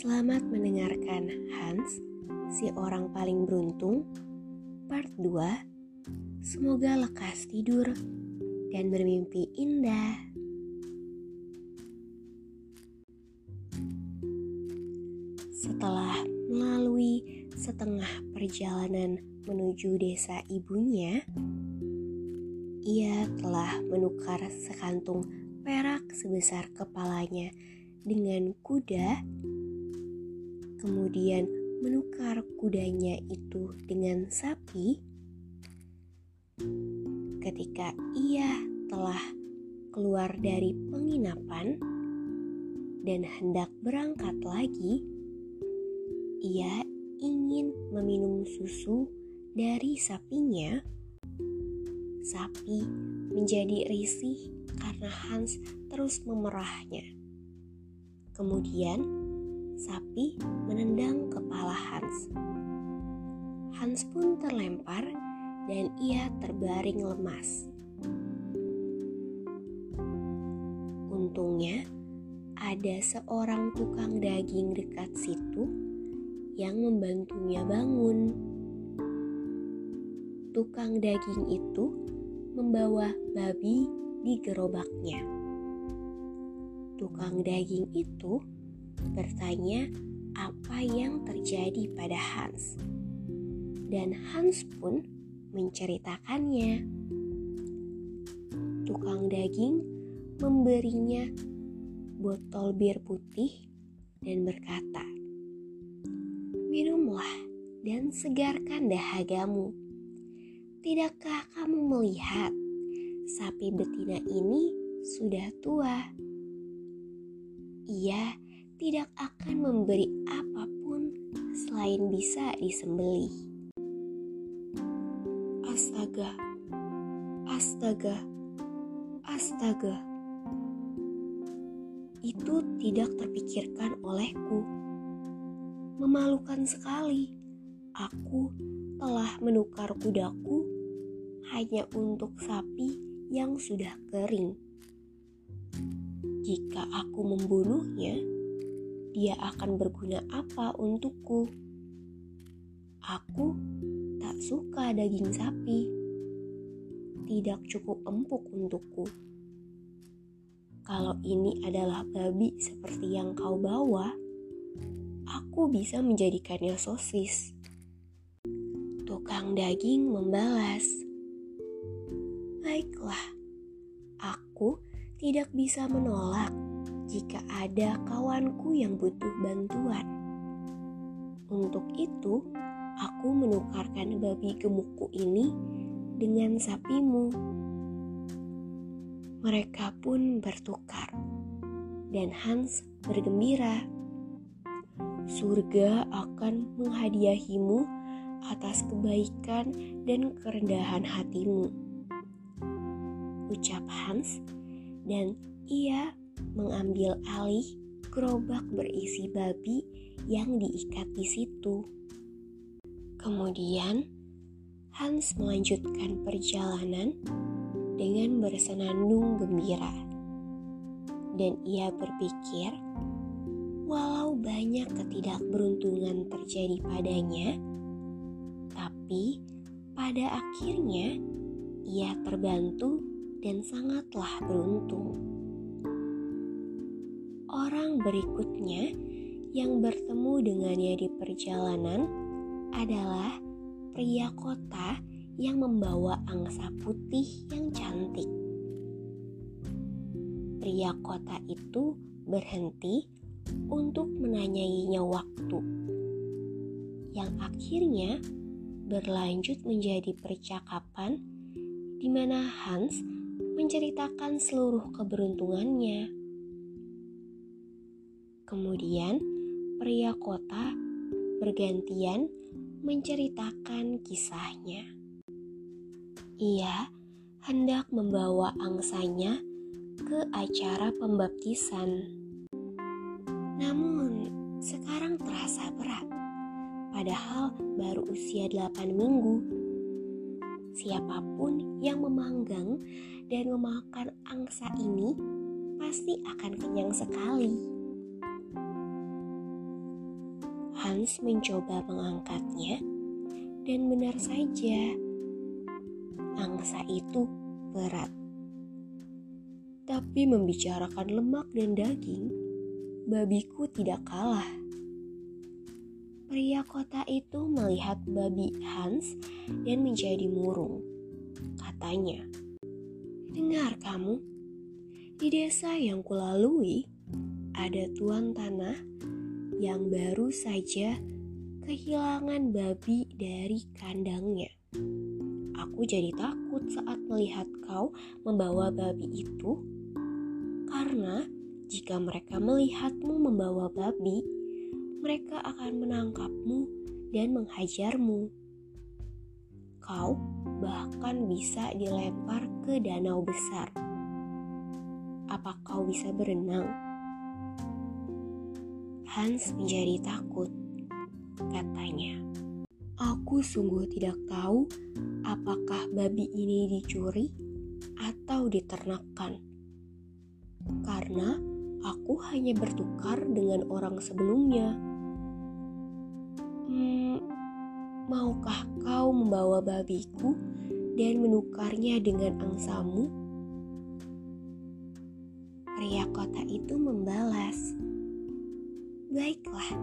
Selamat mendengarkan Hans, si orang paling beruntung, part 2. Semoga lekas tidur dan bermimpi indah. Setelah melalui setengah perjalanan menuju desa ibunya, ia telah menukar sekantung perak sebesar kepalanya dengan kuda, kemudian menukar kudanya itu dengan sapi. Ketika ia telah keluar dari penginapan dan hendak berangkat lagi, ia ingin meminum susu dari sapinya. Sapi menjadi risih karena Hans terus memerahnya. Kemudian, sapi menendang kepala Hans. Hans pun terlempar dan ia terbaring lemas. Untungnya, ada seorang tukang daging dekat situ yang membantunya bangun. Tukang daging itu membawa babi di gerobaknya. Tukang daging itu bertanya apa yang terjadi pada Hans. Dan Hans pun menceritakannya. Tukang daging memberinya botol bir putih dan berkata, "Minumlah dan segarkan dahagamu. Tidakkah kamu melihat sapi betina ini sudah tua. Ia tidak akan memberi apa pun selain bisa disembelih. Astaga, astaga, astaga. Itu tidak terpikirkan olehku. Memalukan sekali. Aku telah menukar kudaku hanya untuk sapi yang sudah kering. Jika aku membunuhnya, dia akan berguna apa untukku? Aku tak suka daging sapi. Tidak cukup empuk untukku. Kalau ini adalah babi seperti yang kau bawa, aku bisa menjadikannya sosis. Tukang daging membalas, Baiklah, aku tidak bisa menolak jika ada kawanku yang butuh bantuan. Untuk itu, aku menukarkan babi gemukku ini dengan sapimu. Mereka pun bertukar, dan Hans bergembira. Surga akan menghadiahimu atas kebaikan dan kerendahan hatimu ucap Hans dan ia mengambil alih gerobak berisi babi yang diikat di situ. Kemudian Hans melanjutkan perjalanan dengan bersenandung gembira. Dan ia berpikir, walau banyak ketidakberuntungan terjadi padanya, tapi pada akhirnya ia terbantu dan sangatlah beruntung. Orang berikutnya yang bertemu dengannya di perjalanan adalah pria kota yang membawa angsa putih yang cantik. Pria kota itu berhenti untuk menanyainya waktu, yang akhirnya berlanjut menjadi percakapan di mana Hans menceritakan seluruh keberuntungannya. Kemudian, pria kota bergantian menceritakan kisahnya. Ia hendak membawa angsanya ke acara pembaptisan. Namun, sekarang terasa berat. Padahal baru usia 8 minggu. Siapa pun yang memanggang dan memakan angsa ini pasti akan kenyang sekali. Hans mencoba mengangkatnya dan benar saja angsa itu berat. Tapi membicarakan lemak dan daging, babiku tidak kalah. Pria kota itu melihat babi Hans dan menjadi murung. Katanya, Dengar kamu, di desa yang kulalui ada tuan tanah yang baru saja kehilangan babi dari kandangnya. Aku jadi takut saat melihat kau membawa babi itu, karena jika mereka melihatmu membawa babi, mereka akan menangkapmu dan menghajarmu. Kau bahkan bisa dilempar ke danau besar. Apa kau bisa berenang? Hans menjadi takut. Katanya, "Aku sungguh tidak tahu apakah babi ini dicuri atau diternakkan, karena aku hanya bertukar dengan orang sebelumnya." Hmm, maukah kau membawa babiku dan menukarnya dengan angsamu? Pria kota itu membalas, "Baiklah,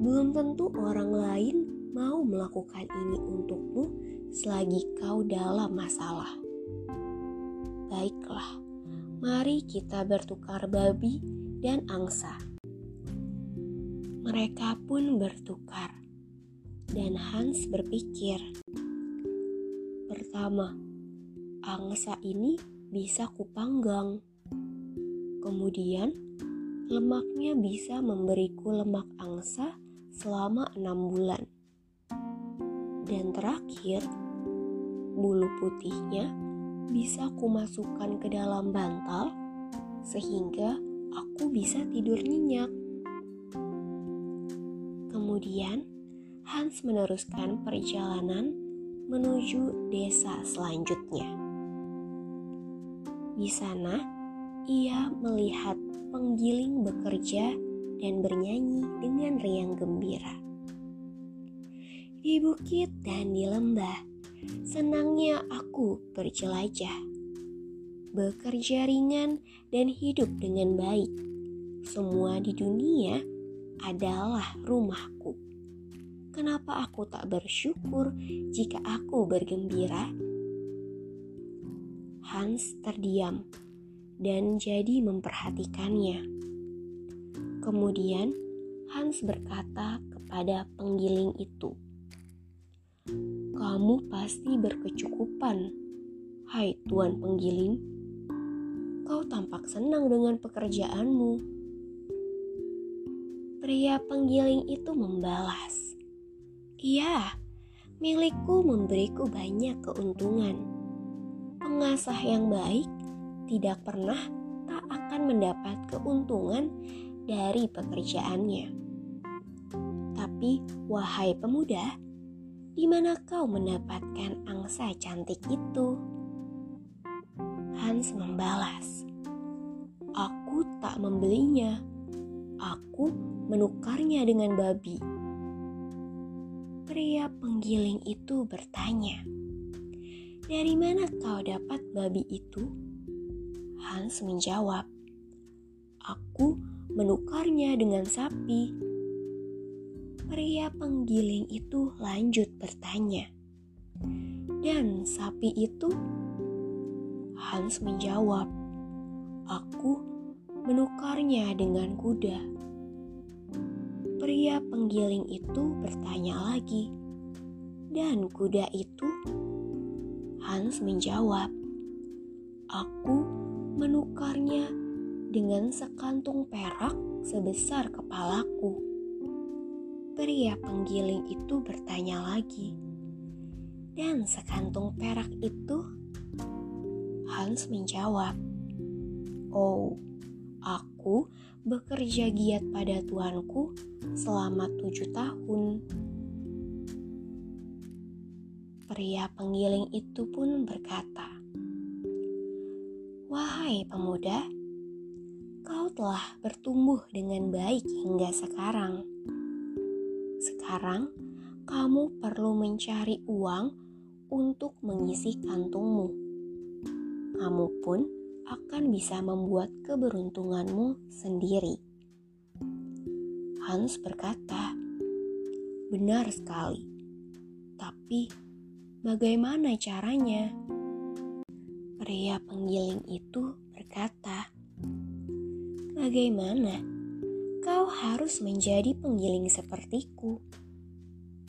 belum tentu orang lain mau melakukan ini untukmu selagi kau dalam masalah. Baiklah, mari kita bertukar babi dan angsa." Mereka pun bertukar, dan Hans berpikir, Pertama, angsa ini bisa kupanggang. Kemudian, lemaknya bisa memberiku lemak angsa selama enam bulan. Dan terakhir, bulu putihnya bisa kumasukkan ke dalam bantal sehingga aku bisa tidur nyenyak. Kemudian, Hans meneruskan perjalanan menuju desa selanjutnya. Di sana, ia melihat penggiling bekerja dan bernyanyi dengan riang gembira. Di bukit dan di lembah, senangnya aku berjelajah. Bekerja ringan dan hidup dengan baik. Semua di dunia adalah rumahku. Kenapa aku tak bersyukur jika aku bergembira? Hans terdiam dan jadi memperhatikannya. Kemudian Hans berkata kepada penggiling itu, "Kamu pasti berkecukupan, hai tuan penggiling. Kau tampak senang dengan pekerjaanmu." Pria penggiling itu membalas, Iya, milikku memberiku banyak keuntungan. Pengasah yang baik tidak pernah tak akan mendapat keuntungan dari pekerjaannya. Tapi, wahai pemuda, di mana kau mendapatkan angsa cantik itu? Hans membalas, "Aku tak membelinya. Aku menukarnya dengan babi." Pria penggiling itu bertanya, "Dari mana kau dapat babi itu?" Hans menjawab, "Aku menukarnya dengan sapi." Pria penggiling itu lanjut bertanya, "Dan sapi itu?" Hans menjawab, "Aku menukarnya dengan kuda." Pria penggiling itu bertanya lagi, "Dan kuda itu?" Hans menjawab, "Aku menukarnya dengan sekantung perak sebesar kepalaku. Pria penggiling itu bertanya lagi, "Dan sekantung perak itu?" Hans menjawab, "Oh, aku bekerja giat pada tuanku selama tujuh tahun." Pria penggiling itu pun berkata, "Wahai pemuda, kau telah bertumbuh dengan baik hingga sekarang. Sekarang kamu perlu mencari uang untuk mengisi kantungmu. Kamu pun akan bisa membuat keberuntunganmu sendiri." Hans berkata, "Benar sekali, tapi bagaimana caranya?" Pria penggiling itu berkata, "Bagaimana? Kau harus menjadi penggiling sepertiku.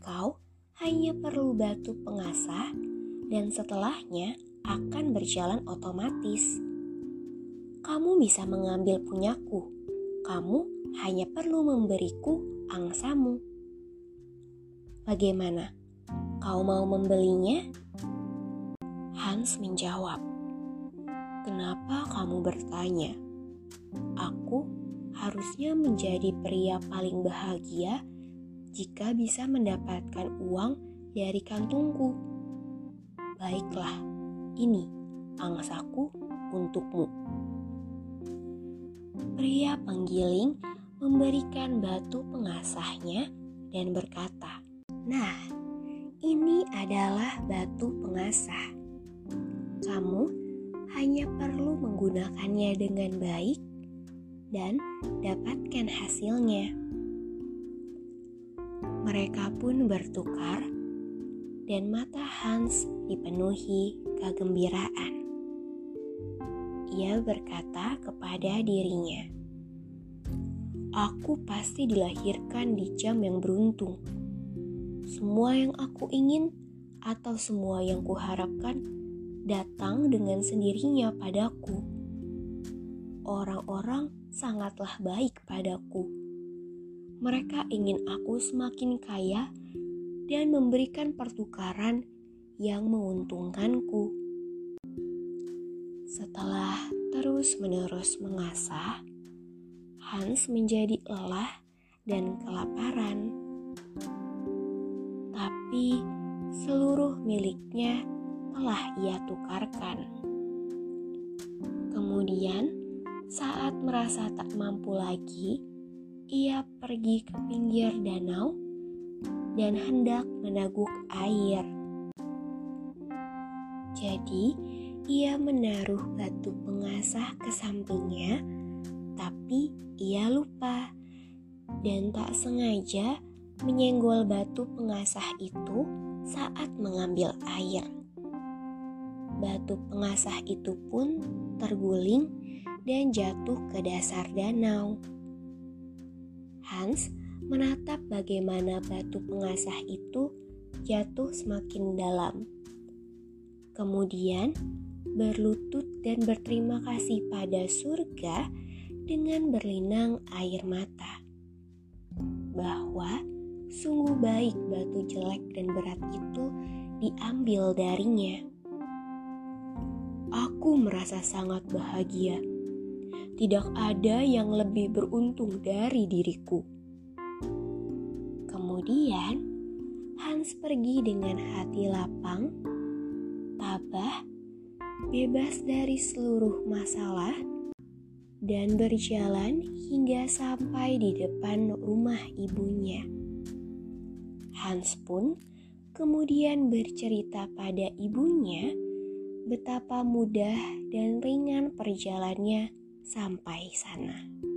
Kau hanya perlu batu pengasah, dan setelahnya akan berjalan otomatis. Kamu bisa mengambil punyaku. Kamu hanya perlu memberiku angsamu. Bagaimana? Kau mau membelinya?" Hans menjawab, Kenapa kamu bertanya? Aku harusnya menjadi pria paling bahagia jika bisa mendapatkan uang dari kantungku. Baiklah, ini angsaku untukmu. Pria penggiling memberikan batu pengasahnya dan berkata, "Nah, ini adalah batu pengasah. Kamu hanya perlu menggunakannya dengan baik dan dapatkan hasilnya. Mereka pun bertukar, dan mata Hans dipenuhi kegembiraan. Ia berkata kepada dirinya, "Aku pasti dilahirkan di jam yang beruntung. Semua yang aku ingin, atau semua yang kuharapkan." Datang dengan sendirinya padaku. Orang-orang sangatlah baik padaku. Mereka ingin aku semakin kaya dan memberikan pertukaran yang menguntungkanku. Setelah terus-menerus mengasah, Hans menjadi lelah dan kelaparan. Tapi seluruh miliknya telah ia tukarkan. Kemudian, saat merasa tak mampu lagi, ia pergi ke pinggir danau dan hendak menaguk air. Jadi, ia menaruh batu pengasah ke sampingnya, tapi ia lupa dan tak sengaja menyenggol batu pengasah itu saat mengambil air batu pengasah itu pun terguling dan jatuh ke dasar danau. Hans menatap bagaimana batu pengasah itu jatuh semakin dalam. Kemudian berlutut dan berterima kasih pada surga dengan berlinang air mata. Bahwa sungguh baik batu jelek dan berat itu diambil darinya. Aku merasa sangat bahagia. Tidak ada yang lebih beruntung dari diriku. Kemudian, Hans pergi dengan hati lapang, tabah, bebas dari seluruh masalah, dan berjalan hingga sampai di depan rumah ibunya. Hans pun kemudian bercerita pada ibunya betapa mudah dan ringan perjalannya sampai sana.